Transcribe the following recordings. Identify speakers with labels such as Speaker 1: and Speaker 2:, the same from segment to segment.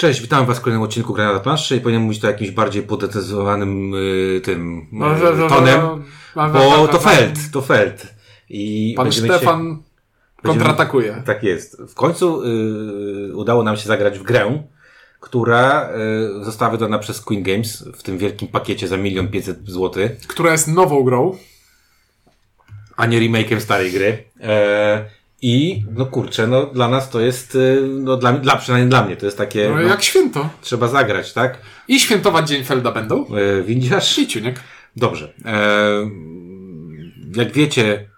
Speaker 1: Cześć, witam Was w kolejnym odcinku Grania na planszy i powinienem mówić to jakimś bardziej podetyzowanym y, tym y, tonem, bo to Feld, to Feld. I
Speaker 2: Pan Stefan
Speaker 1: Się,
Speaker 2: kontratakuje.
Speaker 1: tak jest. W końcu y, udało nam się zagrać w grę, która y, została wydana przez Queen Games w tym wielkim pakiecie za milion pięćset złotych,
Speaker 2: Która jest nową grą.
Speaker 1: a nie remake'iem starej gry. E, I, no kurczę, no dla nas to jest, y, no dla, dla przynajmniej dla mnie, to jest takie,
Speaker 2: No,
Speaker 1: no,
Speaker 2: jak święto.
Speaker 1: trzeba zagrać, tak?
Speaker 2: I świętować Dzień Felda będą.
Speaker 1: E, widzisz?
Speaker 2: I ciuniek.
Speaker 1: Dobrze. E, jak wiecie,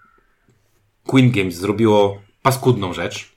Speaker 1: Queen Games zrobiło paskudną rzecz.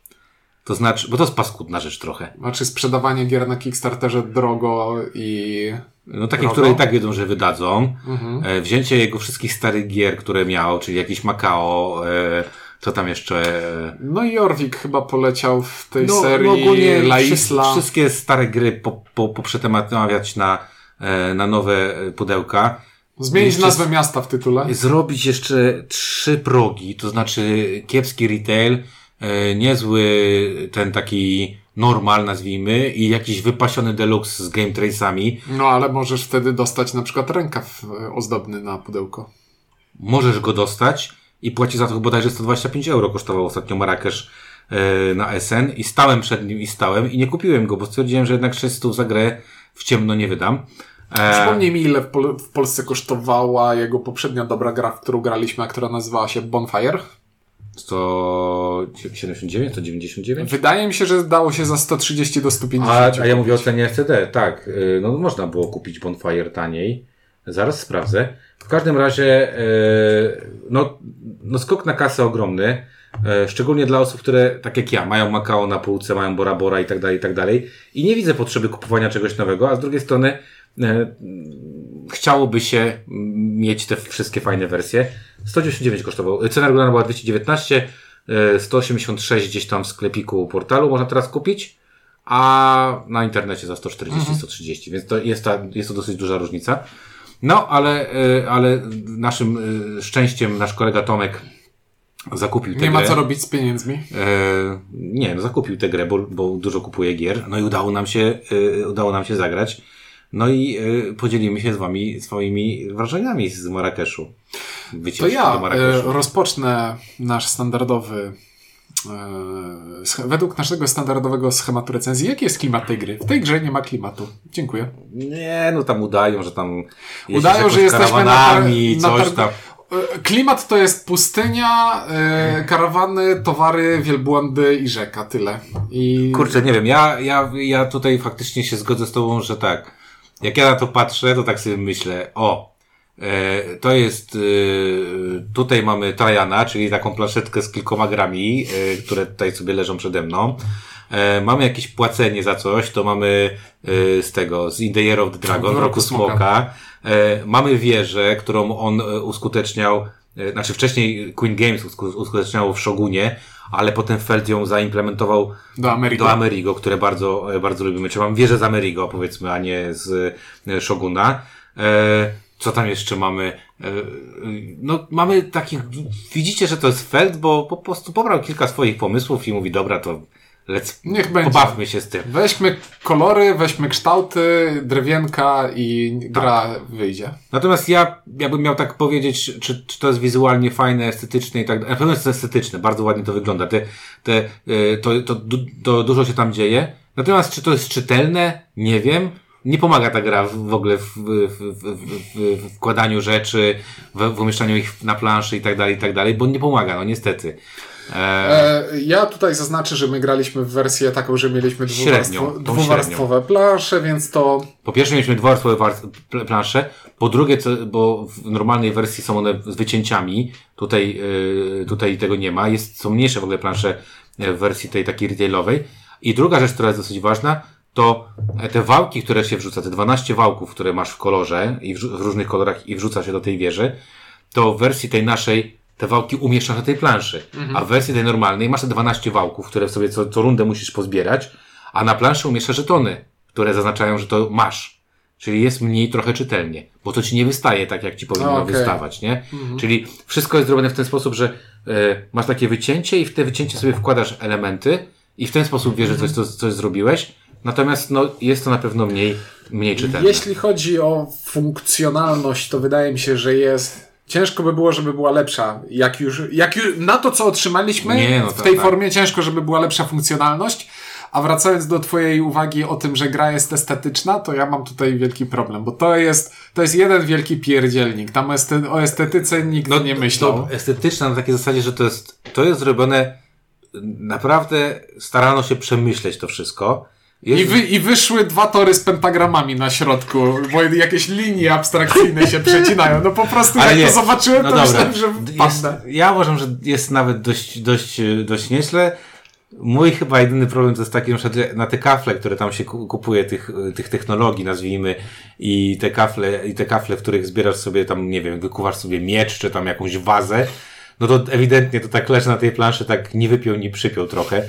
Speaker 1: To znaczy, bo to jest paskudna rzecz trochę.
Speaker 2: Znaczy sprzedawanie gier na Kickstarterze drogo i...
Speaker 1: No takie,
Speaker 2: Drogo?
Speaker 1: które i tak wiedzą, że wydadzą.
Speaker 2: Mhm.
Speaker 1: E, wzięcie jego wszystkich starych gier, które miał, czyli jakiś Macao, e, co tam jeszcze?
Speaker 2: No i Jorvik chyba poleciał w tej
Speaker 1: no,
Speaker 2: serii
Speaker 1: no ogólnie
Speaker 2: La Isla.
Speaker 1: Wszystkie stare gry po, po, poprzetemawiać na, e, na nowe pudełka.
Speaker 2: Zmienić
Speaker 1: Jeszcze
Speaker 2: nazwę miasta w tytule.
Speaker 1: Zrobić jeszcze trzy progi, to znaczy kiepski retail, e, niezły ten taki normal nazwijmy i jakiś wypasiony deluxe z game trace'ami.
Speaker 2: No ale możesz wtedy dostać na przykład rękaw e, ozdobny na pudełko.
Speaker 1: Możesz go dostać i płaci za to bodajże 125 euro kosztował ostatnio Marrakesz e, na SN i stałem przed nim i stałem i nie kupiłem go, bo stwierdziłem, że jednak 600 za grę w ciemno nie wydam. E,
Speaker 2: Przypomnij mi, ile w, Pol- w Polsce kosztowała jego poprzednia dobra gra, w którą graliśmy, a która nazywała się Bonfire.
Speaker 1: 179, 199?
Speaker 2: Wydaje mi się, że dało się za 130 do 150.
Speaker 1: A, a ja mówię o cenie FCD, tak. y, No można było kupić Bonfire taniej. Zaraz sprawdzę. W każdym razie, y, no, no skok na kasę ogromny. y, Szczególnie dla osób, które, tak jak ja, mają Macao na półce, mają Bora Bora i tak dalej, i tak dalej. I nie widzę potrzeby kupowania czegoś nowego, a z drugiej strony y, chciałoby się mieć te wszystkie fajne wersje. 199 kosztował. Cena regularna była 219, y, 186 gdzieś tam w sklepiku portalu można teraz kupić a na internecie za 140-130, więc to jest, ta, jest to dosyć duża różnica. No, ale, y, ale naszym y, szczęściem nasz kolega Tomek zakupił tę
Speaker 2: Nie ma co robić z pieniędzmi.
Speaker 1: E, nie, no zakupił tę grę, bo, bo dużo kupuje gier. No i udało nam się, y, udało nam się zagrać. No i podzielimy się z wami swoimi wrażeniami z Marrakeszu.
Speaker 2: To
Speaker 1: Wycieczki
Speaker 2: ja
Speaker 1: do Marrakeszu.
Speaker 2: rozpocznę nasz standardowy według naszego standardowego schematu recenzji. Jaki jest klimat tej gry? W tej grze nie ma klimatu. Dziękuję.
Speaker 1: Nie, no tam udają, że tam
Speaker 2: Udają, że jesteśmy na, na
Speaker 1: coś tam.
Speaker 2: E, Klimat to jest pustynia, e, karawany, towary, wielbłądy i rzeka. Tyle. I
Speaker 1: Kurczę, nie wiem, ja, ja, ja tutaj faktycznie się zgodzę z tobą, że tak. Jak ja na to patrzę, to tak sobie myślę, o, e, to jest, e, tutaj mamy Trajana, czyli taką planszetkę z kilkoma grami, e, które tutaj sobie leżą przede mną. E, mamy jakieś płacenie za coś, to mamy e, z tego, z In the Year of the Dragon,
Speaker 2: W Roku Smoka.
Speaker 1: E, mamy wieżę, którą on e, uskuteczniał, e, znaczy wcześniej Queen Games usku- uskuteczniało w Shogunie, ale potem Feld ją zaimplementował
Speaker 2: do Ameryki.
Speaker 1: do Amerigo, które bardzo, e, bardzo lubimy. Czy mam wieżę z Amerigo, powiedzmy, a nie z e, Shoguna. E, co tam jeszcze mamy? E, e, no, mamy takich, widzicie, że to jest Feld, bo po prostu pobrał kilka swoich pomysłów i mówi, dobra, to lec,
Speaker 2: Niech będzie.
Speaker 1: pobawmy się z tym.
Speaker 2: Weźmy kolory, weźmy kształty, drewienka i gra
Speaker 1: Tak.
Speaker 2: wyjdzie.
Speaker 1: Natomiast ja, ja bym miał tak powiedzieć, czy, czy to jest wizualnie fajne, estetyczne i tak dalej. Na pewno jest estetyczne, bardzo ładnie to wygląda. Te, te, y, to, to, du- to dużo się tam dzieje. Natomiast czy to jest czytelne? Nie wiem. Nie pomaga ta gra w, w ogóle w, w, w, wkładaniu rzeczy, w, w umieszczaniu ich na planszy i tak dalej, i tak dalej, bo nie pomaga, no niestety. E,
Speaker 2: E, ja tutaj zaznaczę, że my graliśmy w wersję taką, że mieliśmy
Speaker 1: Średnią,
Speaker 2: dwuwarstwowe plansze, więc to
Speaker 1: Po pierwsze mieliśmy dwuwarstwowe war- pl- plansze, po drugie, co, bo w normalnej wersji są one z wycięciami, tutaj, yy, tutaj tego nie ma, jest, są mniejsze w ogóle plansze e, w wersji tej takiej retailowej. I druga rzecz, która jest dosyć ważna, to te wałki, które się wrzuca, te 12 wałków, które masz w kolorze i w, w różnych kolorach i wrzuca się do tej wieży, to w wersji tej naszej te wałki umieszczasz na tej planszy. A w wersji tej normalnej masz te 12 wałków, które sobie co, co rundę musisz pozbierać, a na planszy umieszczasz żetony, które zaznaczają, że to masz. Czyli jest mniej trochę czytelnie, bo to ci nie wystaje tak, jak ci powinno
Speaker 2: Okej.
Speaker 1: wystawać, nie? Czyli wszystko jest zrobione w ten sposób, że e, masz takie wycięcie i w te wycięcie sobie wkładasz elementy i w ten sposób wiesz, że coś, coś, coś zrobiłeś. Natomiast no, jest to na pewno mniej, mniej czytelne.
Speaker 2: Jeśli chodzi o funkcjonalność, to wydaje mi się, że jest. Ciężko by było, żeby była lepsza. Jak już, jak już na to, co otrzymaliśmy
Speaker 1: Nie, no
Speaker 2: w
Speaker 1: tak,
Speaker 2: tej
Speaker 1: tak.
Speaker 2: formie, ciężko, żeby była lepsza funkcjonalność. A wracając do Twojej uwagi o tym, że gra jest estetyczna, to ja mam tutaj wielki problem, bo to jest, to jest jeden wielki pierdzielnik. Tam este, o estetyce nikt nie myślał.
Speaker 1: No, To estetyczne na takiej zasadzie, że to jest, to jest zrobione naprawdę starano się przemyśleć to wszystko.
Speaker 2: I, wy, I wyszły dwa tory z pentagramami na środku, bo jakieś linie abstrakcyjne się przecinają. No po prostu
Speaker 1: Ale
Speaker 2: jak
Speaker 1: nie.
Speaker 2: to zobaczyłem,
Speaker 1: no
Speaker 2: to
Speaker 1: dobra.
Speaker 2: myślałem, że
Speaker 1: jest,
Speaker 2: wpadnę.
Speaker 1: Ja uważam, że jest nawet dość, dość, dość nieźle. Mój chyba jedyny problem to jest taki, na przykład na te kafle, które tam się ku- kupuje, tych, tych technologii, nazwijmy, i te kafle, i te kafle, w których zbierasz sobie tam, nie wiem, wykuwasz sobie miecz, czy tam jakąś wazę, no to ewidentnie to tak leży na tej planszy, tak nie wypiął, nie przypiął trochę.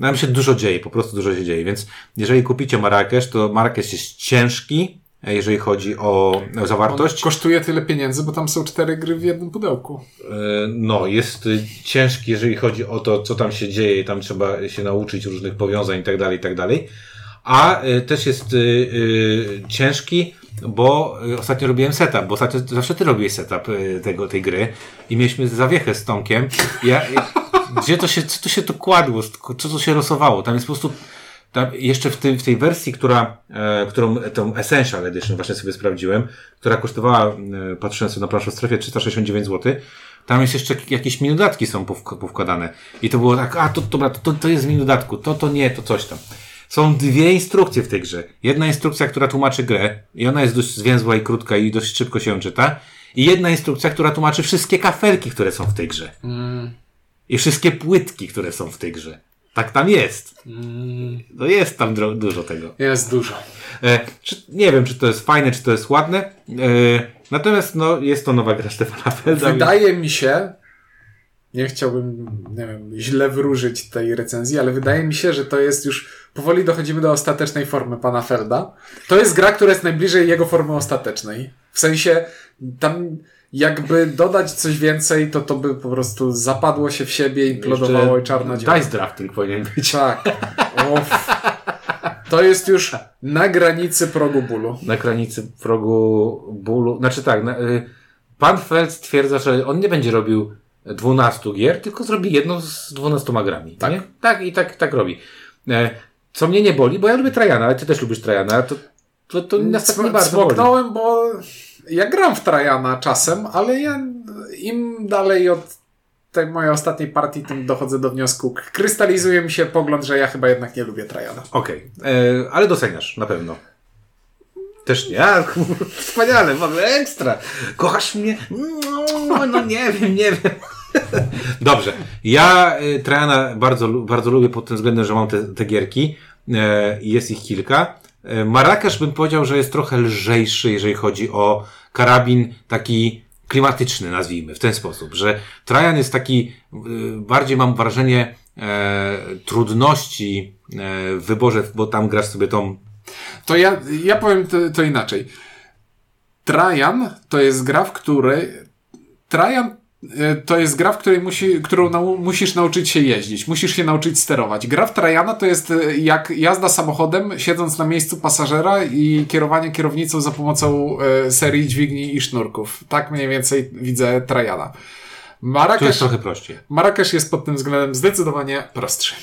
Speaker 1: Nam się dużo dzieje, po prostu dużo się dzieje, więc jeżeli kupicie Marrakesz, to Marrakesz jest ciężki, jeżeli chodzi o zawartość.
Speaker 2: Kosztuje tyle pieniędzy, bo tam są cztery gry w jednym pudełku.
Speaker 1: E, No, jest y, ciężki, jeżeli chodzi o to, co tam się dzieje, tam trzeba się nauczyć różnych powiązań i tak dalej, i tak dalej. A też jest ciężki, bo ostatnio robiłem setup, bo ostatnio zawsze ty robiłeś setup tego, tej gry i mieliśmy zawiechę z Tomkiem. Ja, gdzie to się, co to się to kładło, co to się losowało? Tam jest po prostu tam jeszcze w, tym, w tej wersji, która, e, którą, tą Essential Edition właśnie sobie sprawdziłem, która kosztowała, e, sobie na planszę w strefie, 369 zł, tam jest jeszcze jakieś mini dodatki są powk- powkładane. I to było tak, a to, dobra, to, to jest w mini dodatku, to, to nie, to coś tam. Są dwie instrukcje w tej grze. Jedna instrukcja, która tłumaczy grę, i ona jest dość zwięzła i krótka i dość szybko się czyta. I jedna instrukcja, która tłumaczy wszystkie kafelki, które są w tej grze. I wszystkie płytki, które są w tej grze. Tak tam jest. No jest tam dużo tego.
Speaker 2: Jest dużo.
Speaker 1: E, czy, nie wiem, czy to jest fajne, czy to jest ładne. E, natomiast no, jest to nowa gra Stefana Felda.
Speaker 2: Wydaje mi się, nie chciałbym, nie wiem, źle wróżyć tej recenzji, ale wydaje mi się, że to jest już, powoli dochodzimy do ostatecznej formy pana Felda. To jest gra, która jest najbliżej jego formy ostatecznej. W sensie, tam jakby dodać coś więcej, to to by po prostu zapadło się w siebie i plodowało i czarna dziura.
Speaker 1: Dice drafting powinien być.
Speaker 2: Tak. Uff. To jest już na granicy progu bólu.
Speaker 1: Na granicy progu bólu. Znaczy tak, na, y, pan Feld stwierdza, że on nie będzie robił 12 gier, tylko zrobi jedną z 12 grami.
Speaker 2: Tak.
Speaker 1: Nie? Tak i tak, tak robi. E, co mnie nie boli, bo ja lubię Trajana, ale ty też lubisz Trajana, to, to, to nas tak nie bardzo boli.
Speaker 2: Bo ja gram w Trajana czasem, ale ja im dalej od tej mojej ostatniej partii, tym dochodzę do wniosku. Krystalizuje mi się pogląd, że ja chyba jednak nie lubię Trajana.
Speaker 1: Okej, e, ale doceniasz, na pewno. Też nie, a, wspaniale, ogóle ekstra. Kochasz mnie? No, no nie wiem, nie wiem. Dobrze, ja y, Trajana bardzo, bardzo lubię pod tym względem, że mam te, te gierki. E, jest ich kilka. E, Marrakesz bym powiedział, że jest trochę lżejszy, jeżeli chodzi o karabin taki klimatyczny, nazwijmy, w ten sposób, że Trajan jest taki, y, bardziej mam wrażenie e, trudności e, w wyborze, bo tam grasz sobie tą
Speaker 2: To ja, ja powiem to, to inaczej. Trajan to jest gra, w której. Trajan e, to jest gra, w której musi, którą nau, musisz nauczyć się jeździć, musisz się nauczyć sterować. Gra w Trajana to jest e, jak jazda samochodem, siedząc na miejscu pasażera i kierowanie kierownicą za pomocą e, serii dźwigni i sznurków. Tak mniej więcej widzę Trajana.
Speaker 1: Tu jest
Speaker 2: Marrakesz,
Speaker 1: trochę prościej.
Speaker 2: Marrakesz jest pod tym względem zdecydowanie prostszy.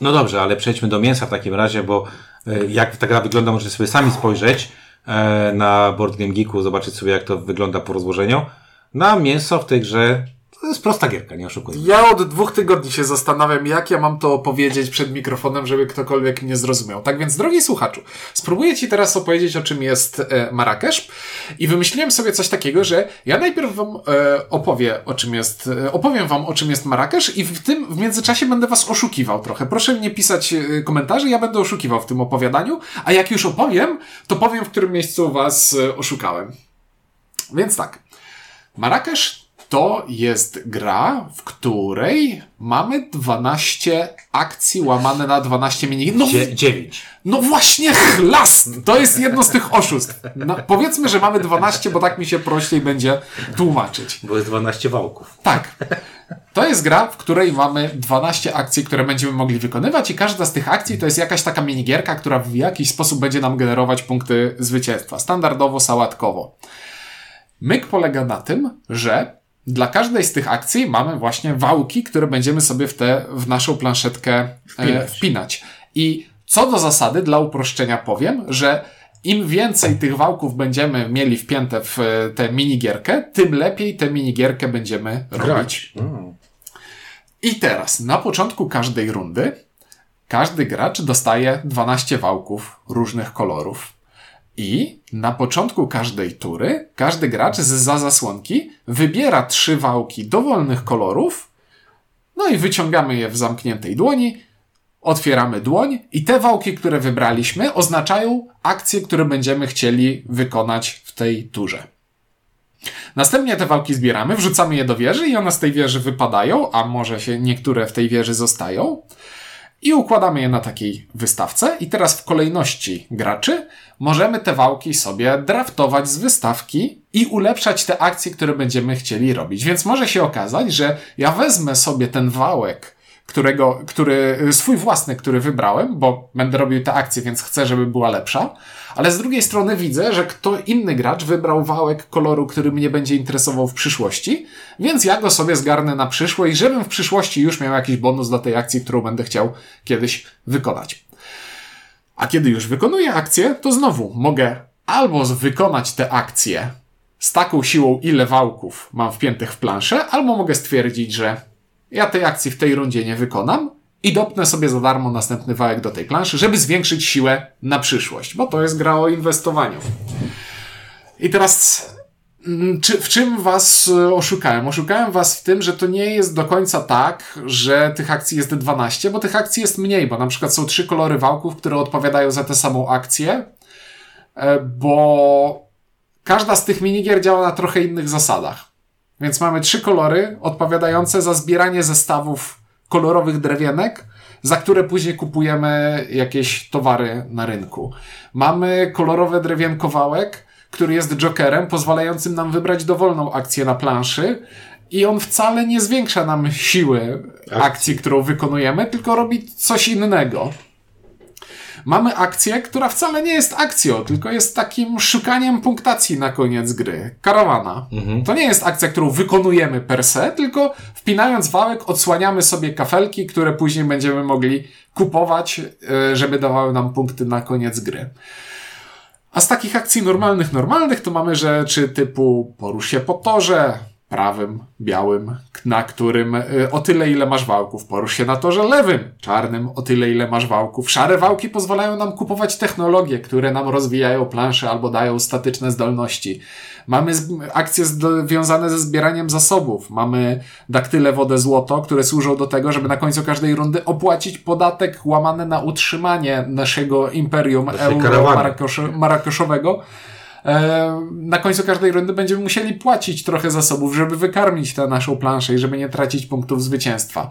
Speaker 1: No dobrze, ale przejdźmy do mięsa w takim razie, bo e, jak ta gra wygląda, możecie sobie sami spojrzeć e, na Board Game Geeku, zobaczyć sobie jak to wygląda po rozłożeniu. Na mięso w tej grze to jest prosta gierka, nie oszukujmy.
Speaker 2: Ja od dwóch tygodni się zastanawiam, jak ja mam to opowiedzieć przed mikrofonem, żeby ktokolwiek nie zrozumiał. Tak więc, drogi słuchaczu, spróbuję Ci teraz opowiedzieć, o czym jest e, Marrakesz i wymyśliłem sobie coś takiego, że ja najpierw Wam e, opowie, o czym jest, e, opowiem Wam, o czym jest Marrakesz i w tym, w międzyczasie będę Was oszukiwał trochę. Proszę mnie pisać komentarzy, ja będę oszukiwał w tym opowiadaniu, a jak już opowiem, to powiem, w którym miejscu Was oszukałem. Więc tak. Marrakesz to jest gra, w której mamy 12 akcji łamane na 12 mini. No,
Speaker 1: Dzie- dziewięć.
Speaker 2: no właśnie, chlast! To jest jedno z tych oszustw. No, powiedzmy, że mamy 12, bo tak mi się prościej będzie tłumaczyć.
Speaker 1: Bo jest 12 wałków.
Speaker 2: Tak. To jest gra, w której mamy 12 akcji, które będziemy mogli wykonywać i każda z tych akcji to jest jakaś taka minigierka, która w jakiś sposób będzie nam generować punkty zwycięstwa. Standardowo, sałatkowo. Myk polega na tym, że dla każdej z tych akcji mamy właśnie wałki, które będziemy sobie w, te, w naszą planszetkę e,
Speaker 1: Wpinać.
Speaker 2: wpinać. I co do zasady, dla uproszczenia powiem, że im więcej tych wałków będziemy mieli wpięte w e, tę minigierkę, tym lepiej tę minigierkę będziemy robić.
Speaker 1: Mm.
Speaker 2: I teraz, na początku każdej rundy, każdy gracz dostaje 12 wałków różnych kolorów. I na początku każdej tury, każdy gracz z za zasłonki wybiera trzy wałki dowolnych kolorów, no i wyciągamy je w zamkniętej dłoni, otwieramy dłoń i te wałki, które wybraliśmy, oznaczają akcje, które będziemy chcieli wykonać w tej turze. Następnie te wałki zbieramy, wrzucamy je do wieży i one z tej wieży wypadają, a może się niektóre w tej wieży zostają. I układamy je na takiej wystawce. I teraz w kolejności graczy możemy te wałki sobie draftować z wystawki i ulepszać te akcje, które będziemy chcieli robić. Więc może się okazać, że ja wezmę sobie ten wałek, którego, który, swój własny, który wybrałem, bo będę robił te akcje, więc chcę, żeby była lepsza. Ale z drugiej strony widzę, że kto inny gracz wybrał wałek koloru, który mnie będzie interesował w przyszłości, więc ja go sobie zgarnę na przyszłość, żebym w przyszłości już miał jakiś bonus do tej akcji, którą będę chciał kiedyś wykonać. A kiedy już wykonuję akcję, to znowu mogę albo wykonać tę akcję z taką siłą, ile wałków mam wpiętych w planszę, albo mogę stwierdzić, że ja tej akcji w tej rundzie nie wykonam i dopnę sobie za darmo następny wałek do tej planszy, żeby zwiększyć siłę na przyszłość, bo to jest gra o inwestowaniu. I teraz mm, czy, w czym was e, oszukałem? Oszukałem was w tym, że to nie jest do końca tak, że tych akcji jest 12, bo tych akcji jest mniej, bo na przykład są trzy kolory wałków, które odpowiadają za tę samą akcję, e, bo każda z tych minigier działa na trochę innych zasadach. Więc mamy trzy kolory odpowiadające za zbieranie zestawów kolorowych drewienek, za które później kupujemy jakieś towary na rynku. Mamy kolorowe drewienko wałek, który jest jokerem, pozwalającym nam wybrać dowolną akcję na planszy. I on wcale nie zwiększa nam siły akcji, którą wykonujemy, tylko robi coś innego. Mamy akcję, która wcale nie jest akcją, tylko jest takim szukaniem punktacji na koniec gry. Karawana. To nie jest akcja, którą wykonujemy per se, tylko wpinając wałek odsłaniamy sobie kafelki, które później będziemy mogli kupować, e, żeby dawały nam punkty na koniec gry. A z takich akcji normalnych, normalnych to mamy rzeczy typu porusz się po torze, prawym, białym, na którym y, o tyle ile masz wałków. Porusz się na torze lewym, czarnym, o tyle ile masz wałków. Szare wałki pozwalają nam kupować technologie, które nam rozwijają plansze albo dają statyczne zdolności. Mamy akcje związane ze zbieraniem zasobów. Mamy daktyle wodę złoto, które służą do tego, żeby na końcu każdej rundy opłacić podatek łamany na utrzymanie naszego imperium
Speaker 1: Naszej
Speaker 2: E, na końcu każdej rundy będziemy musieli płacić trochę zasobów, żeby wykarmić tę naszą planszę i żeby nie tracić punktów zwycięstwa.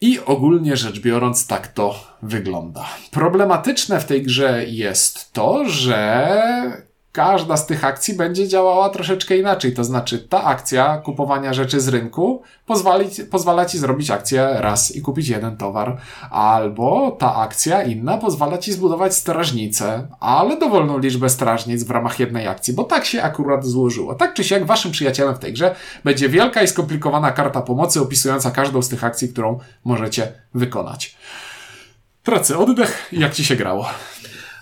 Speaker 2: I ogólnie rzecz biorąc, tak to wygląda. Problematyczne w tej grze jest to, że każda z tych akcji będzie działała troszeczkę inaczej. To znaczy, ta akcja kupowania rzeczy z rynku pozwali, pozwala ci zrobić akcję raz i kupić jeden towar, albo ta akcja inna pozwala ci zbudować strażnicę, ale dowolną liczbę strażnic w ramach jednej akcji, bo tak się akurat złożyło. Tak czy siak, waszym przyjacielem w tej grze będzie wielka i skomplikowana karta pomocy opisująca każdą z tych akcji, którą możecie wykonać. Pracy, oddech, jak ci się grało?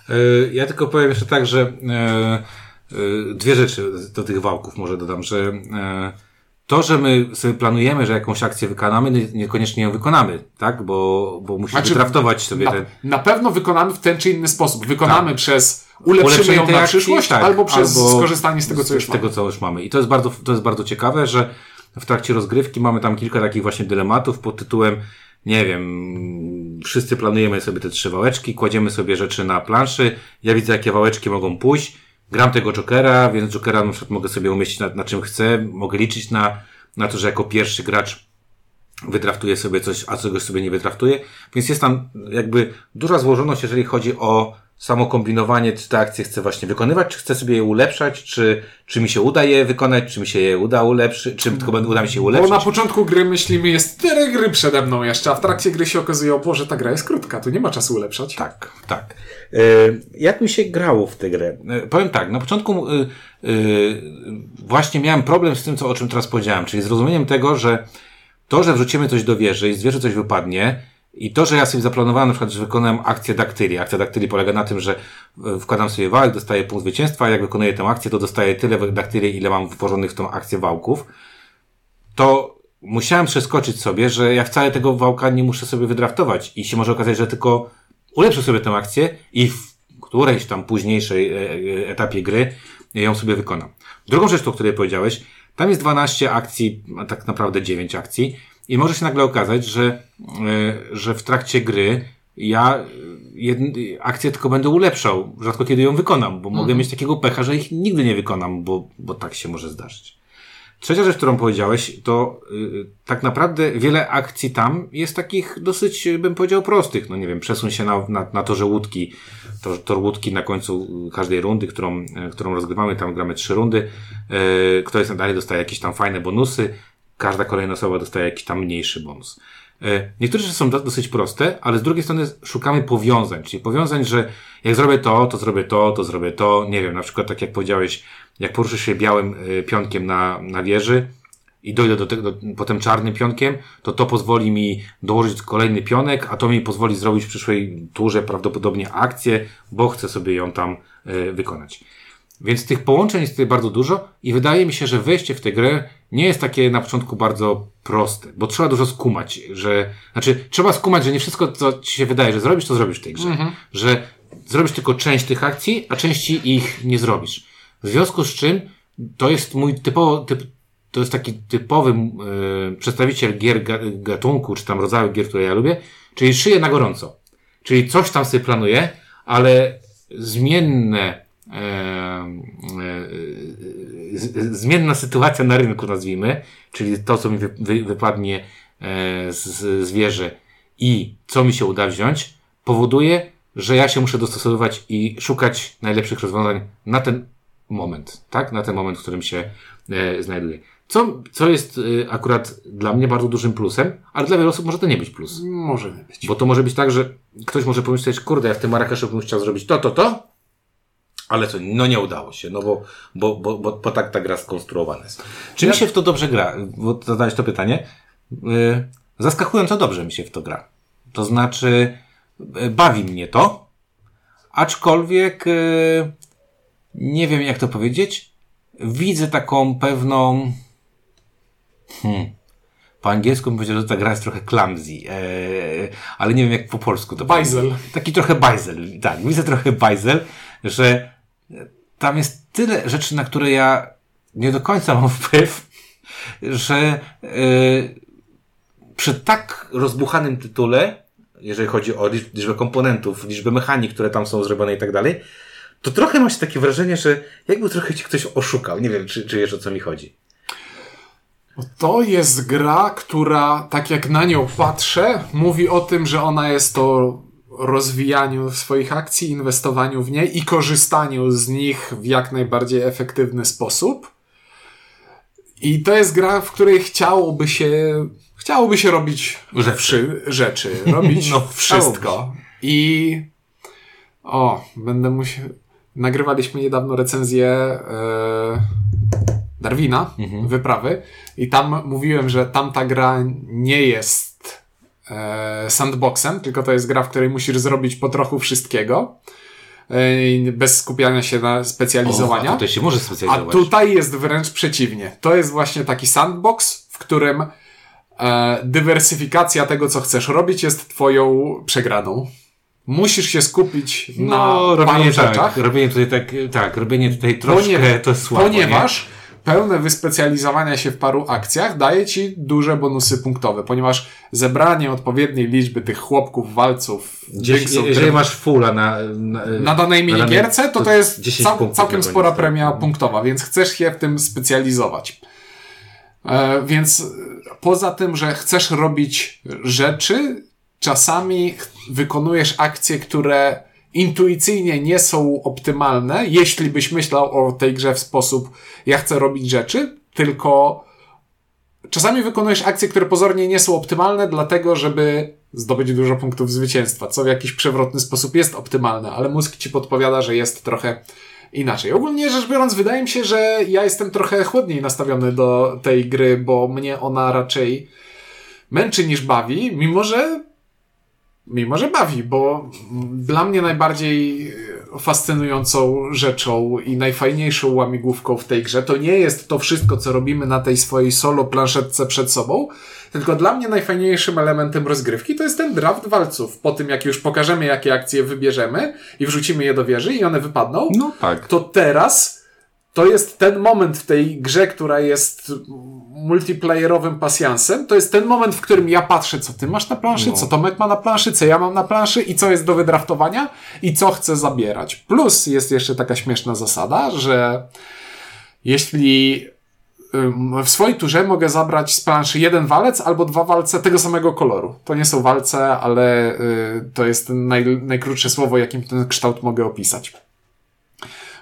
Speaker 1: E, Ja tylko powiem jeszcze tak, że e, e, dwie rzeczy do tych wałków może dodam, że to, że my sobie planujemy, że jakąś akcję wykonamy, nie- niekoniecznie ją wykonamy, tak? Bo, bo musimy
Speaker 2: Znaczy,
Speaker 1: draftować sobie
Speaker 2: na,
Speaker 1: ten.
Speaker 2: na pewno wykonamy w ten czy inny sposób. Wykonamy
Speaker 1: Tak.
Speaker 2: przez ulepszymy
Speaker 1: ulepszenie
Speaker 2: ją na
Speaker 1: akcji,
Speaker 2: przyszłość,
Speaker 1: tak,
Speaker 2: albo przez
Speaker 1: albo
Speaker 2: skorzystanie z tego, co już
Speaker 1: z tego,
Speaker 2: mamy.
Speaker 1: co już mamy. I to jest bardzo, to jest bardzo ciekawe, że w trakcie rozgrywki mamy tam kilka takich właśnie dylematów pod tytułem nie wiem, wszyscy planujemy sobie te trzy wałeczki, kładziemy sobie rzeczy na planszy, ja widzę, jakie wałeczki mogą pójść, gram tego Jokera, więc Jokera na przykład mogę sobie umieścić na, na czym chcę, mogę liczyć na, na to, że jako pierwszy gracz wydraftuję sobie coś, a czegoś sobie nie wydraftuję. Więc jest tam jakby duża złożoność, jeżeli chodzi o samo kombinowanie, czy te akcje chcę właśnie wykonywać, czy chcę sobie je ulepszać, czy, czy mi się uda je wykonać, czy mi się je uda ulepszyć, czy tylko uda mi się
Speaker 2: Bo
Speaker 1: ulepszyć.
Speaker 2: na początku gry myślimy, jest tyle gry przede mną jeszcze, a w trakcie gry się okazuje, o Boże, ta gra jest krótka, tu nie ma czasu ulepszać.
Speaker 1: Tak, tak. E, jak mi się grało w tę grę? E, powiem tak, na początku e, właśnie miałem problem z tym, co, o czym teraz powiedziałem, czyli zrozumieniem tego, że to, że wrzucimy coś do wieży i z wieży coś wypadnie, i to, że ja sobie zaplanowałem na przykład, że wykonałem akcję daktyli. Akcja daktyli polega na tym, że e, wkładam sobie wałek, dostaję punkt zwycięstwa, a jak wykonuję tę akcję, to dostaję tyle daktyli, ile mam włożonych w tą akcję wałków. To musiałem przeskoczyć sobie, że ja wcale tego wałka nie muszę sobie wydraftować i się może okazać, że tylko ulepszę sobie tę akcję i w którejś tam późniejszej e, e, etapie gry ją sobie wykonam. Drugą rzecz, o której powiedziałeś, tam jest 12 akcji, a tak naprawdę 9 akcji i może się nagle okazać, że, e, że w trakcie gry ja jedn, akcję tylko będę ulepszał, rzadko kiedy ją wykonam, bo mogę mieć takiego pecha, że ich nigdy nie wykonam, bo, bo tak się może zdarzyć. Trzecia rzecz, którą powiedziałeś, to y, tak naprawdę wiele akcji tam jest takich dosyć, bym powiedział, prostych. No nie wiem, przesuń się na, na, na torze łódki, tor, tor łódki na końcu każdej rundy, którą, którą rozgrywamy, tam gramy trzy rundy. Y, ktoś dalej dostaje jakieś tam fajne bonusy, każda kolejna osoba dostaje jakiś tam mniejszy bonus. Y, Niektóre rzeczy są do- dosyć proste, ale z drugiej strony szukamy powiązań, czyli powiązań, że jak zrobię to, to zrobię to, to zrobię to. Nie wiem, na przykład tak jak powiedziałeś, jak poruszysz się białym y, pionkiem na, na wieży i dojdę do tego, do, potem czarnym pionkiem, to to pozwoli mi dołożyć kolejny pionek, a to mi pozwoli zrobić w przyszłej turze prawdopodobnie akcję, bo chcę sobie ją tam y, wykonać. Więc tych połączeń jest tutaj bardzo dużo i wydaje mi się, że wejście w tę grę nie jest takie na początku bardzo proste, bo trzeba dużo skumać, że, znaczy trzeba skumać, że nie wszystko, co ci się wydaje, że zrobisz, to zrobisz w tej grze. Że zrobisz tylko część tych akcji, a części ich nie zrobisz. W związku z czym to jest mój typowo, typ, to jest taki typowy e, przedstawiciel gier ga, gatunku, czy tam rodzaju gier, które ja lubię, czyli szyję na gorąco. Czyli coś tam sobie planuję, ale zmienne e, e, zmienna sytuacja na rynku, nazwijmy, czyli to, co mi wy, wy, wypadnie e, z, z wieży i co mi się uda wziąć, powoduje, że ja się muszę dostosowywać i szukać najlepszych rozwiązań na ten moment, tak? Na ten moment, w którym się e, znajduję. Co, co jest e, akurat dla mnie bardzo dużym plusem, ale dla wielu osób może to nie być plus.
Speaker 2: Może nie być.
Speaker 1: Bo to może być tak, że ktoś może pomyśleć, kurde, ja w tym Marrakeszu bym chciał zrobić to, to, to, ale co, no nie udało się, no bo, bo, bo, bo, bo tak ta gra skonstruowana jest. Czy mi się w to dobrze gra? Bo zadałeś to pytanie. Yy, zaskakująco dobrze mi się w to gra. To znaczy, yy, bawi mnie to, aczkolwiek yy, nie wiem jak to powiedzieć. Widzę taką pewną hmm, po angielsku bym powiedział, że ta gra jest trochę clumsy, e, ale nie wiem jak po polsku to
Speaker 2: Bajzel.
Speaker 1: Taki trochę bajzel, tak, widzę trochę bajzel, że tam jest tyle rzeczy, na które ja nie do końca mam wpływ, że e, przy tak rozbuchanym tytule, jeżeli chodzi o liczb- liczbę komponentów, liczbę mechanik, które tam są zrobione i tak dalej, to trochę ma się takie wrażenie, że jakby trochę ci ktoś oszukał. Nie wiem, czy, czy wiesz o co mi chodzi.
Speaker 2: To jest gra, która, tak jak na nią patrzę, mówi o tym, że ona jest o rozwijaniu swoich akcji, inwestowaniu w nie i korzystaniu z nich w jak najbardziej efektywny sposób. I to jest gra, w której chciałoby się, chciałoby się robić
Speaker 1: Rzeczy.
Speaker 2: rzeczy robić
Speaker 1: No,
Speaker 2: wszystko. I o, będę musiał. Nagrywaliśmy niedawno recenzję e, Darwina, wyprawy, i tam mówiłem, że tamta gra nie jest sandboxem, tylko to jest gra, w której musisz zrobić po trochu wszystkiego. E, bez skupiania się na specjalizowania.
Speaker 1: O, a tutaj się może
Speaker 2: A
Speaker 1: specjalizować.
Speaker 2: tutaj jest wręcz przeciwnie. To jest właśnie taki sandbox, w którym e, dywersyfikacja tego, co chcesz robić, jest twoją przegraną. Musisz się skupić
Speaker 1: No,
Speaker 2: na paru
Speaker 1: robienie
Speaker 2: rzeczach,
Speaker 1: tak, robienie tutaj tak, tak, robienie tutaj troszkę to słabo,
Speaker 2: ponieważ pełne wyspecjalizowania się w paru akcjach daje ci duże bonusy punktowe, ponieważ zebranie odpowiedniej liczby tych chłopków, walców,
Speaker 1: Gdzieś,
Speaker 2: dynksów,
Speaker 1: jeżeli masz fulla na, na,
Speaker 2: na danej minigierce, to to jest
Speaker 1: 10
Speaker 2: cał, całkiem spora
Speaker 1: koniec,
Speaker 2: premia
Speaker 1: tak.
Speaker 2: punktowa, więc chcesz się w tym specjalizować. E, więc poza tym, że chcesz robić rzeczy, czasami wykonujesz akcje, które intuicyjnie nie są optymalne, jeśli byś myślał o tej grze w sposób ja chcę robić rzeczy, tylko czasami wykonujesz akcje, które pozornie nie są optymalne, dlatego żeby zdobyć dużo punktów zwycięstwa, co w jakiś przewrotny sposób jest optymalne, ale mózg ci podpowiada, że jest trochę inaczej. Ogólnie rzecz biorąc, wydaje mi się, że ja jestem trochę chłodniej nastawiony do tej gry, bo mnie ona raczej męczy niż bawi, mimo że mimo że bawi, bo dla mnie najbardziej fascynującą rzeczą i najfajniejszą łamigłówką w tej grze to nie jest to wszystko, co robimy na tej swojej solo planszetce przed sobą, tylko dla mnie najfajniejszym elementem rozgrywki to jest ten draft walców. Po tym, jak już pokażemy, jakie akcje wybierzemy i wrzucimy je do wieży i one wypadną,
Speaker 1: No tak.
Speaker 2: to teraz to jest ten moment w tej grze, która jest multiplayerowym pasjansem. To jest ten moment, w którym ja patrzę, co ty masz na planszy,
Speaker 1: No.
Speaker 2: co Tomek ma na planszy, co ja mam na planszy i co jest do wydraftowania i co chcę zabierać. Plus jest jeszcze taka śmieszna zasada, że jeśli w swojej turze mogę zabrać z planszy jeden walec albo dwa walce tego samego koloru. To nie są walce, ale y, to jest naj, najkrótsze słowo, jakim ten kształt mogę opisać.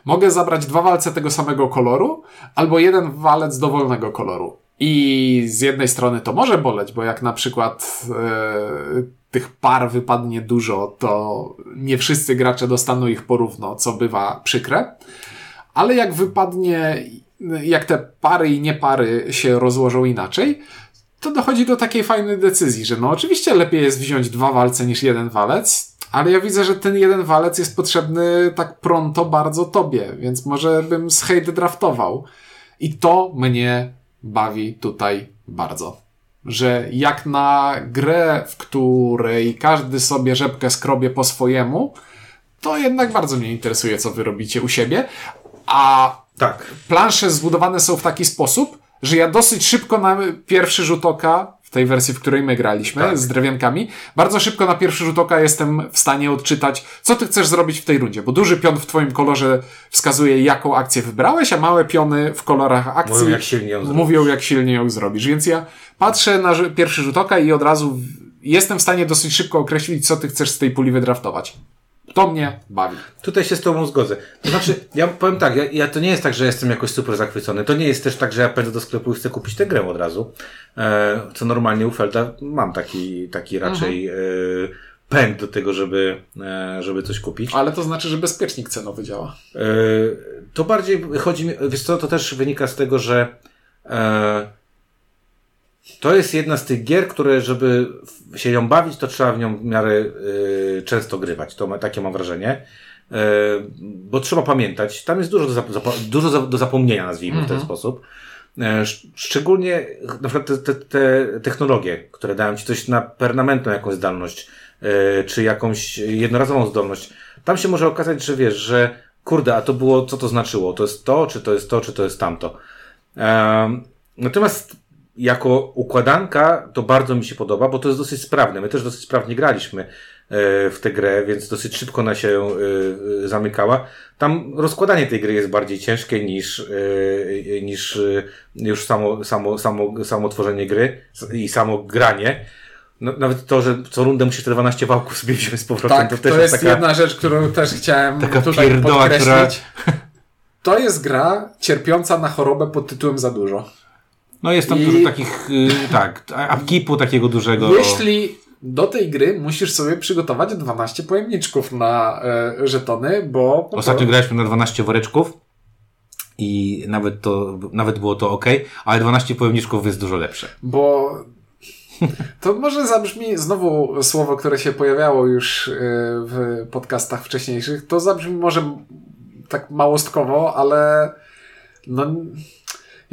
Speaker 2: Mogę zabrać dwa walce tego samego koloru, albo jeden walec dowolnego koloru. I z jednej strony to może boleć, bo jak na przykład e, tych par wypadnie dużo, to nie wszyscy gracze dostaną ich porówno, co bywa przykre. Ale jak wypadnie, jak te pary i niepary się rozłożą inaczej, to dochodzi do takiej fajnej decyzji, że no oczywiście lepiej jest wziąć dwa walce niż jeden walec, ale ja widzę, że ten jeden walec jest potrzebny tak pronto bardzo tobie, więc może bym z hate draftował. I to mnie bawi tutaj bardzo. Że jak na grę, w której każdy sobie rzepkę skrobie po swojemu, to jednak bardzo mnie interesuje, co wy robicie u siebie. A
Speaker 1: Tak.
Speaker 2: plansze zbudowane są w taki sposób, że ja dosyć szybko na pierwszy rzut oka, tej wersji, w której my graliśmy,
Speaker 1: Tak.
Speaker 2: z drewiankami, bardzo szybko na pierwszy rzut oka jestem w stanie odczytać, co ty chcesz zrobić w tej rundzie, bo duży pion w twoim kolorze wskazuje, jaką akcję wybrałeś, a małe piony w kolorach akcji
Speaker 1: Mówią, jak silnie ją
Speaker 2: mówią, jak silnie ją zrobisz. Więc ja patrzę na pierwszy rzut oka i od razu jestem w stanie dosyć szybko określić, co ty chcesz z tej puli wydraftować. To mnie bawi.
Speaker 1: Tutaj się z Tobą zgodzę. To znaczy, ja powiem tak, ja, ja to nie jest tak, że jestem jakoś super zachwycony. To nie jest też tak, że ja pędzę do sklepu i chcę kupić tę grę od razu. E, co normalnie u Felda mam taki, taki raczej e, pęd do tego, żeby, e, żeby coś kupić.
Speaker 2: Ale to znaczy, że bezpiecznik cenowy działa.
Speaker 1: E, to bardziej chodzi mi, wiesz co, to też wynika z tego, że e, to jest jedna z tych gier, które żeby się ją bawić, to trzeba w nią w miarę e, często grywać. To ma, takie mam wrażenie. E, bo trzeba pamiętać, tam jest dużo do, zap, dużo za, do zapomnienia, nazwijmy w ten sposób. E, sz- szczególnie na przykład te, te, te technologie, które dają ci coś na permanentną jakąś zdolność, e, czy jakąś jednorazową zdolność. Tam się może okazać, że wiesz, że kurde, a to było, co to znaczyło? To jest to, czy to jest to, czy to jest tamto. Em, natomiast jako układanka to bardzo mi się podoba, bo to jest dosyć sprawne. My też dosyć sprawnie graliśmy e, w tę grę, więc dosyć szybko ona się e, e, zamykała. Tam rozkładanie tej gry jest bardziej ciężkie niż, niż już samo, samo, samo, samo tworzenie gry i samo granie. No, nawet to, że co rundę musisz te 12 wałków sobie wziąć z powrotem,
Speaker 2: Tak,
Speaker 1: to
Speaker 2: to,
Speaker 1: też
Speaker 2: jest
Speaker 1: taka...
Speaker 2: jedna rzecz, którą też chciałem
Speaker 1: taka
Speaker 2: tutaj
Speaker 1: pierdoła,
Speaker 2: podkreślić. To jest gra cierpiąca na chorobę pod tytułem za dużo.
Speaker 1: No jest tam
Speaker 2: I-
Speaker 1: dużo takich, y, tak, upkeepu takiego dużego.
Speaker 2: Jeśli do tej gry musisz sobie przygotować 12 pojemniczków na e, żetony, bo
Speaker 1: Ostatnio graliśmy na 12 woreczków i nawet to, nawet było to ok, ale 12 pojemniczków jest dużo lepsze.
Speaker 2: Bo to może zabrzmi znowu słowo, które się pojawiało już e, w podcastach wcześniejszych. To zabrzmi może tak małostkowo, ale no,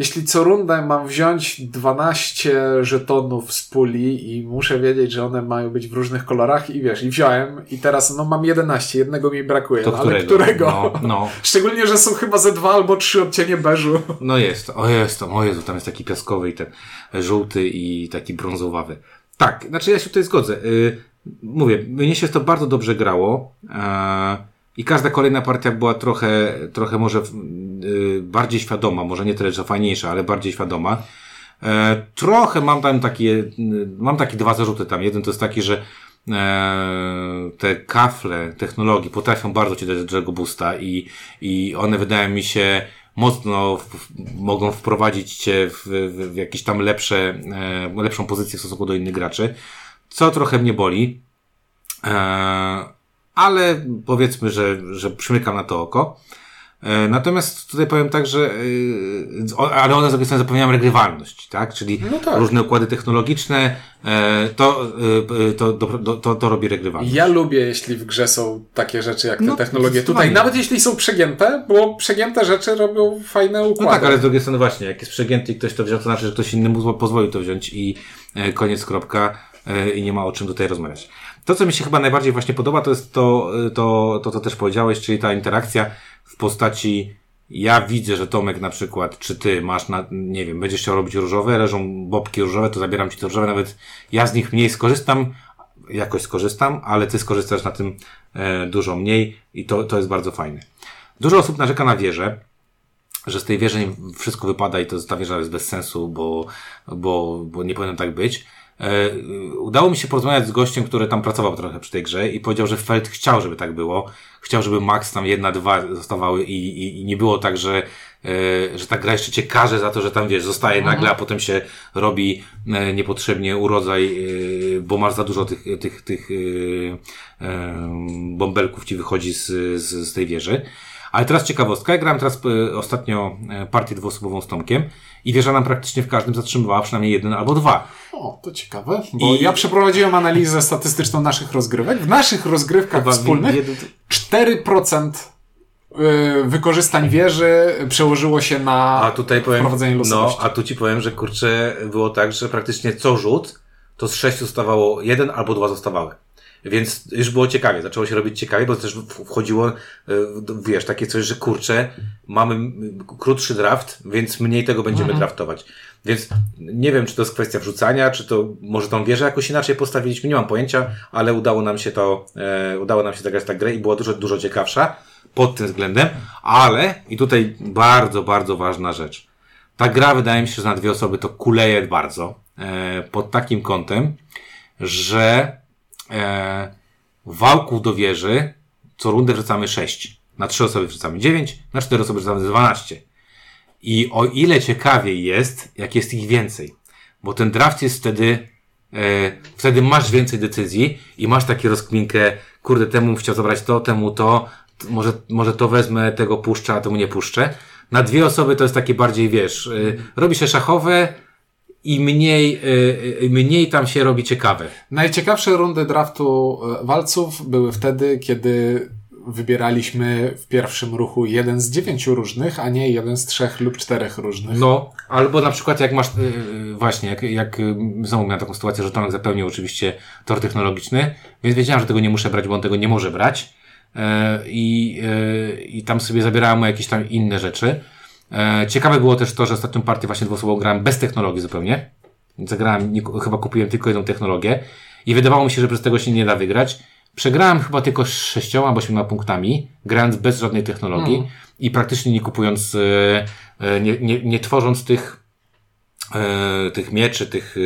Speaker 2: jeśli co rundę mam wziąć 12 żetonów z puli i muszę wiedzieć, że one mają być w różnych kolorach i wiesz, i wziąłem i teraz no mam 11, jednego mi brakuje,
Speaker 1: To
Speaker 2: no, ale
Speaker 1: którego?
Speaker 2: którego?
Speaker 1: No, no.
Speaker 2: Szczególnie, że są chyba ze dwa albo trzy odcienie beżu.
Speaker 1: No jest, o jest, o Jezu, tam jest taki piaskowy i ten żółty i taki brązowawy. Tak, znaczy ja się tutaj zgodzę. Y, mówię, mnie się to bardzo dobrze grało e, i każda kolejna partia była trochę, trochę może y, bardziej świadoma, może nie tyle, że fajniejsza, ale bardziej świadoma. E, trochę mam tam takie, y, mam takie dwa zarzuty tam. Jeden to jest taki, że e, te kafle technologii potrafią bardzo ci dać dużego boosta i, i one wydają mi się mocno w, mogą wprowadzić cię w, w, w jakieś tam lepsze, e, lepszą pozycję w stosunku do innych graczy, co trochę mnie boli. E, ale powiedzmy, że, że przymykam na to oko. E, Natomiast tutaj powiem tak, że e, ale one z drugiej strony zapewniają regrywalność, tak? Czyli
Speaker 2: No tak.
Speaker 1: różne układy technologiczne, e, to, to, to, to, to robi regrywalność.
Speaker 2: Ja lubię, jeśli w grze są takie rzeczy jak te
Speaker 1: No,
Speaker 2: technologie tutaj, nawet jeśli są przegięte, bo przegięte rzeczy robią fajne
Speaker 1: No
Speaker 2: układy.
Speaker 1: tak, ale z drugiej strony właśnie, jak jest przegięty i ktoś to wziął, to znaczy, że ktoś inny mu pozwolił to wziąć i koniec, kropka i nie ma o czym tutaj rozmawiać. To, co mi się chyba najbardziej właśnie podoba, to jest to, e, to, to co też powiedziałeś, czyli ta interakcja w postaci ja widzę, że Tomek na przykład, czy ty masz na, nie wiem, będziesz chciał robić różowe, leżą bobki różowe, to zabieram ci te różowe, nawet ja z nich mniej skorzystam, jakoś skorzystam, ale ty skorzystasz na tym e, dużo mniej i to, to jest bardzo fajne. Dużo osób narzeka na wieżę, że z tej wieży wszystko wypada i to ta wieża jest bez sensu, bo, bo, bo nie powinno tak być. E, udało mi się porozmawiać z gościem, który tam pracował trochę przy tej grze i powiedział, że Feld chciał, żeby tak było. Chciał, żeby max tam jedna, dwa zostawały i, i, i nie było tak, że, e, że ta gra jeszcze cię karze za to, że tam wiesz, zostaje nagle, a potem się robi e, niepotrzebnie urodzaj, e, bo masz za dużo tych, tych, tych e, e, bąbelków ci wychodzi z, z, z tej wieży. Ale teraz ciekawostka. Ja grałem teraz e, ostatnio e, partię dwuosobową z Tomkiem i wieża nam praktycznie w każdym zatrzymywała przynajmniej jeden albo dwa.
Speaker 2: O, to ciekawe, bo
Speaker 1: I-
Speaker 2: ja przeprowadziłem analizę statystyczną naszych rozgrywek. W naszych rozgrywkach
Speaker 1: Chyba
Speaker 2: wspólnych
Speaker 1: jeden-
Speaker 2: 4% y, wykorzystań wieży przełożyło się na
Speaker 1: A tutaj powiem,
Speaker 2: wprowadzenie
Speaker 1: no,
Speaker 2: losowości.
Speaker 1: a tu ci powiem, że kurczę, było tak, że praktycznie co rzut, to z sześciu zostawało jeden albo dwa zostawały. Więc już było ciekawie, zaczęło się robić ciekawie, bo też wchodziło, e, wiesz, takie coś, że kurczę, mamy krótszy draft, więc mniej tego będziemy draftować. Więc nie wiem, czy to jest kwestia wrzucania, czy to może tą wieżę jakoś inaczej postawiliśmy, nie mam pojęcia, ale udało nam się to, e, udało nam się zagrać tę grę i była dużo, dużo ciekawsza pod tym względem, ale i tutaj bardzo, bardzo ważna rzecz. Ta gra wydaje mi się, że na dwie osoby to kuleje bardzo, e, pod takim kątem, że e, wałków do wieży co rundę wrzucamy 6. Na trzy osoby wrzucamy 9, na cztery osoby wrzucamy 12. I o ile ciekawiej jest, jak jest ich więcej. Bo ten draft jest wtedy, e, wtedy masz więcej decyzji i masz takie rozkminkę, kurde, temu chciał zabrać to, temu to, może, może to wezmę, tego puszczę, a temu nie puszczę. Na dwie osoby to jest takie bardziej, wiesz, y, robi się szachowe i mniej, y, y, mniej tam się robi ciekawe.
Speaker 2: Najciekawsze rundy draftu e, walców były wtedy, kiedy wybieraliśmy w pierwszym ruchu jeden z dziewięciu różnych, a nie jeden z trzech lub czterech różnych.
Speaker 1: No, albo na przykład jak masz, y, y, właśnie, jak, jak y, znowu miałem taką sytuację, że Tomek zapełnił oczywiście tor technologiczny, więc wiedziałem, że tego nie muszę brać, bo on tego nie może brać. I, e, I tam sobie zabierałem mu jakieś tam inne rzeczy. E, Ciekawe było też to, że ostatnią partię właśnie dwuosobową grałem bez technologii zupełnie. Zagrałem, nie, chyba kupiłem tylko jedną technologię i wydawało mi się, że bez tego się nie da wygrać. Przegrałem chyba tylko z sześcioma albo siedmioma punktami, grając bez żadnej technologii i praktycznie nie kupując, e, e, nie, nie, nie tworząc tych, tych mieczy, tych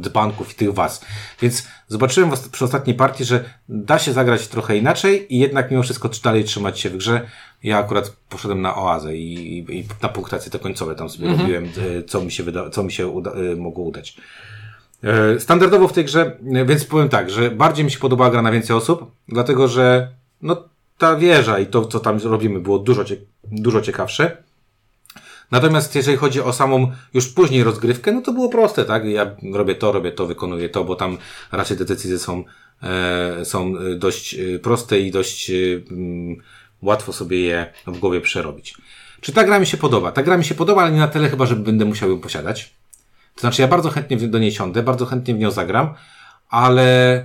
Speaker 1: dzbanków i tych was. Więc zobaczyłem przy ostatniej partii, że da się zagrać trochę inaczej i jednak mimo wszystko dalej trzymać się w grze. Ja akurat poszedłem na oazę i, i, i na punktacje te końcowe tam sobie robiłem, e, co mi się, wyda, co mi się uda, e, mogło udać. E, Standardowo w tej grze, więc powiem tak, że bardziej mi się podobała gra na więcej osób, dlatego że no, ta wieża i to, co tam robimy, było dużo, cie, dużo ciekawsze. Natomiast jeżeli chodzi o samą już później rozgrywkę, no to było proste, tak? Ja robię to, robię to, wykonuję to, bo tam raczej te decyzje są, e, są dość proste i dość e, mm, łatwo sobie je w głowie przerobić. Czy ta gra mi się podoba? Ta gra mi się podoba, ale nie na tyle chyba, że będę musiał ją posiadać. To znaczy, ja bardzo chętnie do niej siądę, bardzo chętnie w nią zagram, ale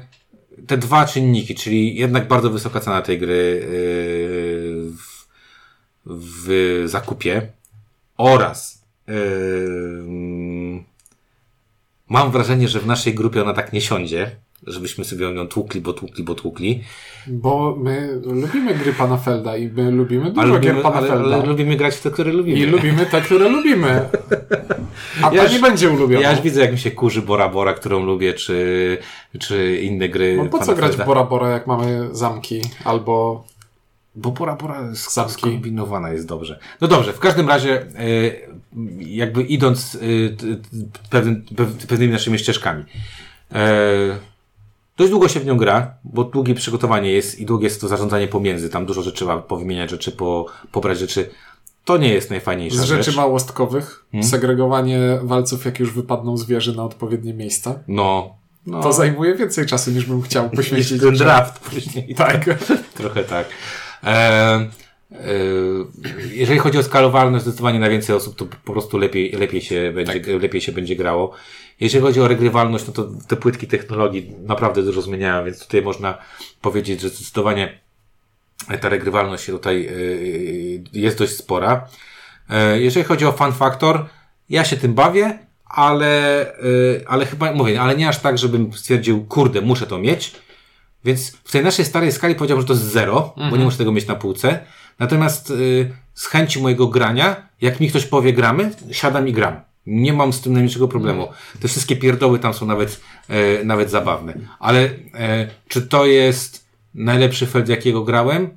Speaker 1: te dwa czynniki, czyli jednak bardzo wysoka cena tej gry yy, w, w zakupie oraz yy, mam wrażenie, że w naszej grupie ona tak nie siądzie, żebyśmy sobie ją tłukli, bo tłukli, bo tłukli.
Speaker 2: Bo my lubimy gry pana Felda i my lubimy dużo
Speaker 1: Ale
Speaker 2: gier
Speaker 1: lubimy,
Speaker 2: pana
Speaker 1: ale,
Speaker 2: Felda.
Speaker 1: ale lubimy grać w te, które lubimy.
Speaker 2: I lubimy te, które lubimy. A
Speaker 1: Ja już-
Speaker 2: nie będzie ulubiona.
Speaker 1: Ja już widzę, jak mi się kurzy Bora Bora, którą lubię, czy, czy inne gry.
Speaker 2: No po co
Speaker 1: pana
Speaker 2: grać w
Speaker 1: Felda.
Speaker 2: Bora Bora, jak mamy zamki? Albo
Speaker 1: Bo Bora Bora
Speaker 2: Zamki.
Speaker 1: skombinowana jest dobrze. No dobrze, w każdym razie, e, jakby idąc e, pewnymi naszymi ścieżkami. E, dość długo się w nią gra, bo długie przygotowanie jest i długie jest to zarządzanie pomiędzy. Tam dużo rzeczy trzeba powymieniać rzeczy, po, pobrać rzeczy. To nie jest najfajniejsza
Speaker 2: z rzeczy
Speaker 1: rzecz.
Speaker 2: małostkowych,
Speaker 1: Hmm?
Speaker 2: segregowanie walców, jak już wypadną zwierzy na odpowiednie miejsca.
Speaker 1: No. no.
Speaker 2: To zajmuje więcej czasu, niż bym chciał poświęcić.
Speaker 1: ten draft później.
Speaker 2: Tak.
Speaker 1: Trochę tak. E, jeżeli chodzi o skalowalność, zdecydowanie na więcej osób, to po prostu lepiej, lepiej, się będzie, lepiej się będzie grało. Jeżeli chodzi o regrywalność, no to te płytki technologii naprawdę dużo zmieniają, więc tutaj można powiedzieć, że zdecydowanie ta regrywalność tutaj y, jest dość spora. E, Jeżeli chodzi o fun factor, ja się tym bawię, ale, ale chyba, mówię, ale nie aż tak, żebym stwierdził, kurde, muszę to mieć. Więc w tej naszej starej skali powiedziałbym, że to jest zero, bo nie muszę tego mieć na półce. Natomiast y, z chęci mojego grania, jak mi ktoś powie gramy, siadam i gram. Nie mam z tym najmniejszego problemu. Te wszystkie pierdoły tam są nawet, e, nawet zabawne. Ale e, czy to jest najlepszy feld, jakiego grałem?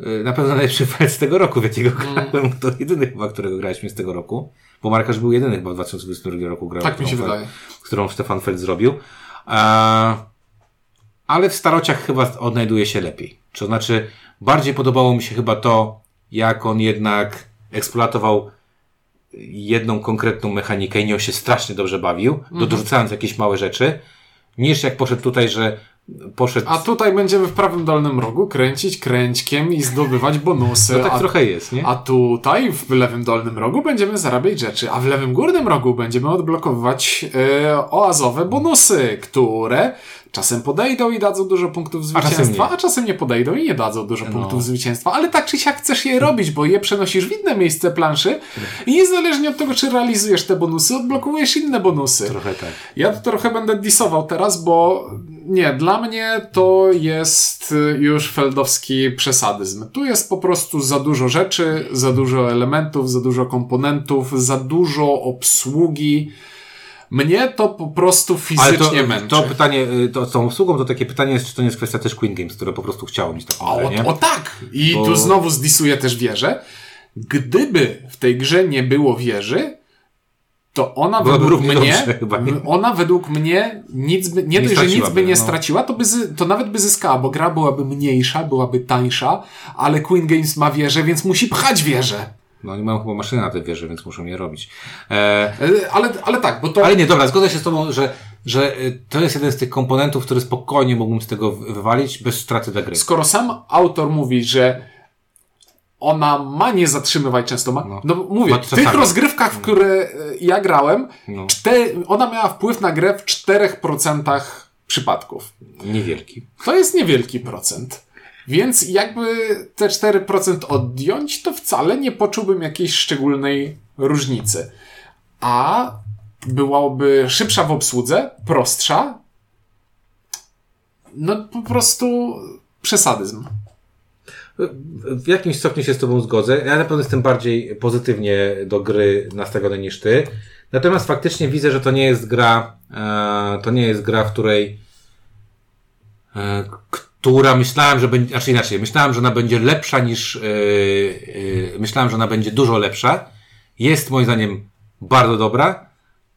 Speaker 1: E, Na pewno najlepszy feld z tego roku, w jakiego grałem. To jedyny chyba, którego graliśmy z tego roku. Bo Markarz był jedyny chyba w 2022 roku grał.
Speaker 2: Tak mi się wydaje.
Speaker 1: którą Stefan Feld zrobił. E, ale w starociach chyba odnajduje się lepiej. To znaczy, bardziej podobało mi się chyba to, jak on jednak eksploatował jedną konkretną mechanikę i nią się strasznie dobrze bawił,
Speaker 2: Mhm.
Speaker 1: dorzucając jakieś małe rzeczy, niż jak poszedł tutaj, że poszedł...
Speaker 2: A tutaj będziemy w prawym dolnym rogu kręcić kręćkiem i zdobywać bonusy.
Speaker 1: to tak
Speaker 2: a,
Speaker 1: trochę jest, nie?
Speaker 2: a tutaj w lewym dolnym rogu będziemy zarabiać rzeczy, a w lewym górnym rogu będziemy odblokowywać e, oazowe bonusy, które czasem podejdą i dadzą dużo punktów
Speaker 1: czasem
Speaker 2: zwycięstwa,
Speaker 1: nie.
Speaker 2: a czasem nie podejdą i nie dadzą dużo
Speaker 1: No.
Speaker 2: punktów zwycięstwa, ale tak czy siak chcesz je robić, bo je przenosisz w inne miejsce planszy i niezależnie od tego, czy realizujesz te bonusy, odblokowujesz inne bonusy.
Speaker 1: Trochę tak.
Speaker 2: Ja tu trochę będę disował teraz, bo nie, dla mnie to jest już feldowski przesadyzm. Tu jest po prostu za dużo rzeczy, za dużo elementów, za dużo komponentów, za dużo obsługi. Mnie to po prostu fizycznie
Speaker 1: to,
Speaker 2: męczy.
Speaker 1: to pytanie, y, to z tą usługą, to takie pytanie jest, czy to nie jest kwestia też Queen Games, które po prostu chciało mieć taką
Speaker 2: O,
Speaker 1: grę, nie?
Speaker 2: o tak! I
Speaker 1: Bo-
Speaker 2: tu znowu zdisuję też wieżę. Gdyby w tej grze nie było wieży, to ona według mnie, ona według mnie nic by, nie,
Speaker 1: Nie
Speaker 2: dość, że nic by nie
Speaker 1: no.
Speaker 2: straciła, to, by to nawet by zyskała, bo gra byłaby mniejsza, byłaby tańsza, ale Queen Games ma wieżę, więc musi pchać wieżę.
Speaker 1: No oni mają chyba maszyny na te wieże, więc muszą je robić. E,
Speaker 2: E, Ale, ale tak, bo to...
Speaker 1: ale nie, dobra, zgodzę się z Tobą, że, że y, to jest jeden z tych komponentów, który spokojnie mógłbym z tego wy- wywalić bez straty dla gry.
Speaker 2: skoro sam autor mówi, że ona ma nie zatrzymywać często, ma, no,
Speaker 1: No.
Speaker 2: mówię, w tych rozgrywkach, w które e, ja grałem,
Speaker 1: No.
Speaker 2: cztery, ona miała wpływ na grę w 4% przypadków.
Speaker 1: Niewielki.
Speaker 2: To jest niewielki procent. Więc jakby te 4% odjąć, to wcale nie poczułbym jakiejś szczególnej różnicy. A byłaby szybsza w obsłudze, prostsza. No po prostu przesadyzm.
Speaker 1: W jakimś stopniu się z Tobą zgodzę. Ja na pewno jestem bardziej pozytywnie do gry nastawiony niż Ty. Natomiast faktycznie widzę, że to nie jest gra, e, to nie jest gra, w której, e, która myślałem, że będzie, znaczy inaczej, myślałem, że ona będzie lepsza niż, e, e, myślałem, że ona będzie dużo lepsza. Jest moim zdaniem bardzo dobra,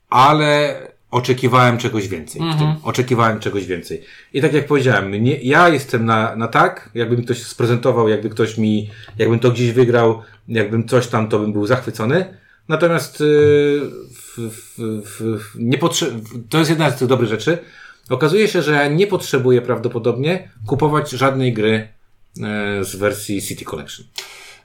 Speaker 1: ale oczekiwałem czegoś więcej. w tym. Oczekiwałem czegoś więcej. I tak jak powiedziałem, nie, ja jestem na, na tak, jakby mi ktoś sprezentował, jakby ktoś mi, jakbym to gdzieś wygrał, jakbym coś tam, to bym był zachwycony. Natomiast yy, w, w, w, w, nie potrze- to jest jedna z tych dobrych rzeczy. Okazuje się, że nie potrzebuję prawdopodobnie kupować żadnej gry e, z wersji City Collection.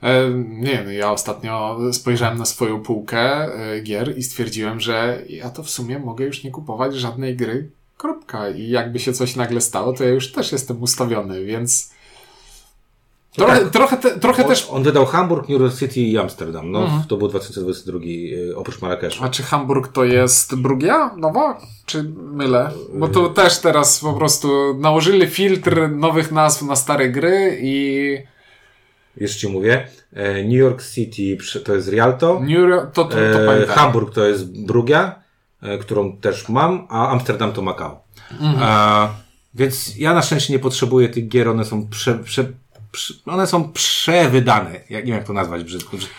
Speaker 2: E, nie, no ja ostatnio spojrzałem na swoją półkę e, gier i stwierdziłem, że ja to w sumie mogę już nie kupować żadnej gry. Kropka. I jakby się coś nagle stało, to ja już też jestem ustawiony, więc. Trochę,
Speaker 1: tak.
Speaker 2: trochę, te, trochę
Speaker 1: On,
Speaker 2: też.
Speaker 1: on wydał Hamburg, New York City i Amsterdam. No, to był 2022, y, oprócz Marrakeszu.
Speaker 2: A czy Hamburg to jest Brugia nowa? Czy mylę? Bo to też teraz po prostu nałożyli filtr nowych nazw na stare gry i
Speaker 1: Jeszcze ci mówię. E, New York City to jest Rialto.
Speaker 2: New York, to, to, to
Speaker 1: E. Hamburg to jest Brugia, e, którą też mam, a Amsterdam to Macao.
Speaker 2: Mhm.
Speaker 1: E, więc ja na szczęście nie potrzebuję tych gier, one są prze, prze, one są przewydane. Ja nie wiem jak to nazwać brzydko. Brzyd-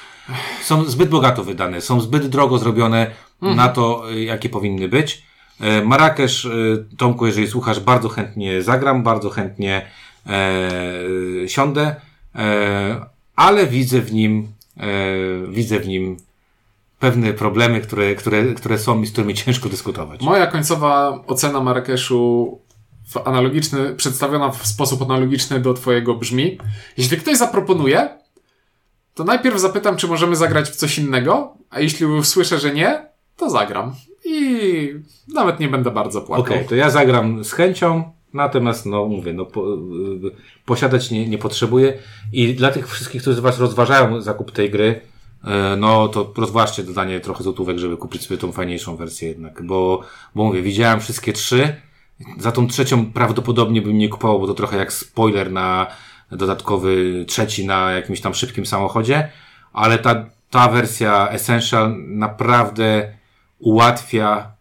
Speaker 1: Są zbyt bogato wydane, są zbyt drogo zrobione
Speaker 2: Mhm.
Speaker 1: na to, y, jakie powinny być. E, Marrakesz, y, Tomku, jeżeli słuchasz, bardzo chętnie zagram, bardzo chętnie e, siądę, e, ale widzę w nim, e, widzę w nim pewne problemy, które, które, które są i z którymi ciężko dyskutować.
Speaker 2: Moja końcowa ocena Marrakeszu w analogiczny, przedstawiona w sposób analogiczny do twojego brzmi. Jeśli ktoś zaproponuje, to najpierw zapytam, czy możemy zagrać w coś innego, a jeśli usłyszę, że nie, to zagram. I nawet nie będę bardzo płakał.
Speaker 1: Okej, to ja zagram z chęcią, natomiast no mówię, no po, y, posiadać nie, nie potrzebuję i dla tych wszystkich, którzy z Was rozważają zakup tej gry, y, no to rozważcie dodanie trochę złotówek, żeby kupić sobie tą fajniejszą wersję jednak, bo, bo mówię, widziałem wszystkie trzy, za tą trzecią prawdopodobnie bym nie kupował, bo to trochę jak spoiler na dodatkowy trzeci na jakimś tam szybkim samochodzie, ale ta, ta wersja Essential naprawdę ułatwia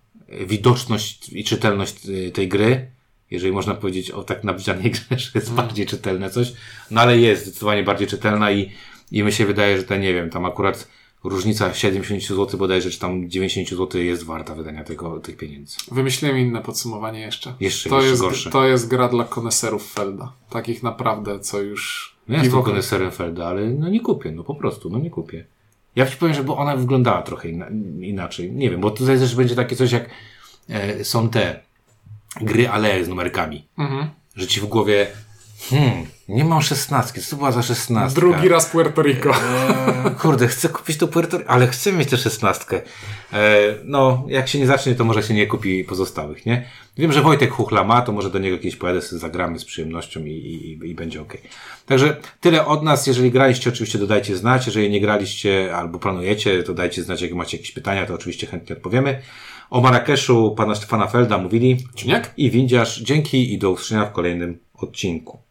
Speaker 1: widoczność i czytelność y, tej gry. Jeżeli można powiedzieć o tak nabliżanej grze, że jest bardziej czytelne coś. No ale jest zdecydowanie bardziej czytelna i, i mi się wydaje, że te, nie wiem, tam akurat różnica 70 zł bodajże, czy tam 90 zł jest warta wydania tego, tych pieniędzy.
Speaker 2: Wymyśliłem inne podsumowanie jeszcze.
Speaker 1: Jeszcze-
Speaker 2: to,
Speaker 1: jeszcze
Speaker 2: jest,
Speaker 1: gorsze.
Speaker 2: to jest gra dla koneserów Felda. Takich naprawdę, co już...
Speaker 1: No ja jestem koneserem Felda, ale no nie kupię, no po prostu, no nie kupię. Ja ci powiem, żeby ona wyglądała trochę inna, inaczej. Nie wiem, bo tutaj też będzie takie coś jak e, są te gry ale z numerkami.
Speaker 2: Mhm.
Speaker 1: Że ci w głowie hmm, nie mam szesnastki, co to była za szesnastka?
Speaker 2: Drugi raz Puerto Rico.
Speaker 1: E, kurde, chcę kupić to Puerto Rico, ale chcę mieć tę szesnastkę. E, no, jak się nie zacznie, to może się nie kupi pozostałych, nie? Wiem, że Wojtek Chuchla ma, to może do niego kiedyś pojadę, sobie zagramy z przyjemnością i, i, i będzie ok. Także tyle od nas. Jeżeli graliście, oczywiście dodajcie znać. Jeżeli nie graliście albo planujecie, to dajcie znać, jak macie jakieś pytania, to oczywiście chętnie odpowiemy. O Marrakeszu pana Stefana Felda mówili
Speaker 2: Czyniak?
Speaker 1: i Windziarz. Dzięki i do usłyszenia w kolejnym odcinku.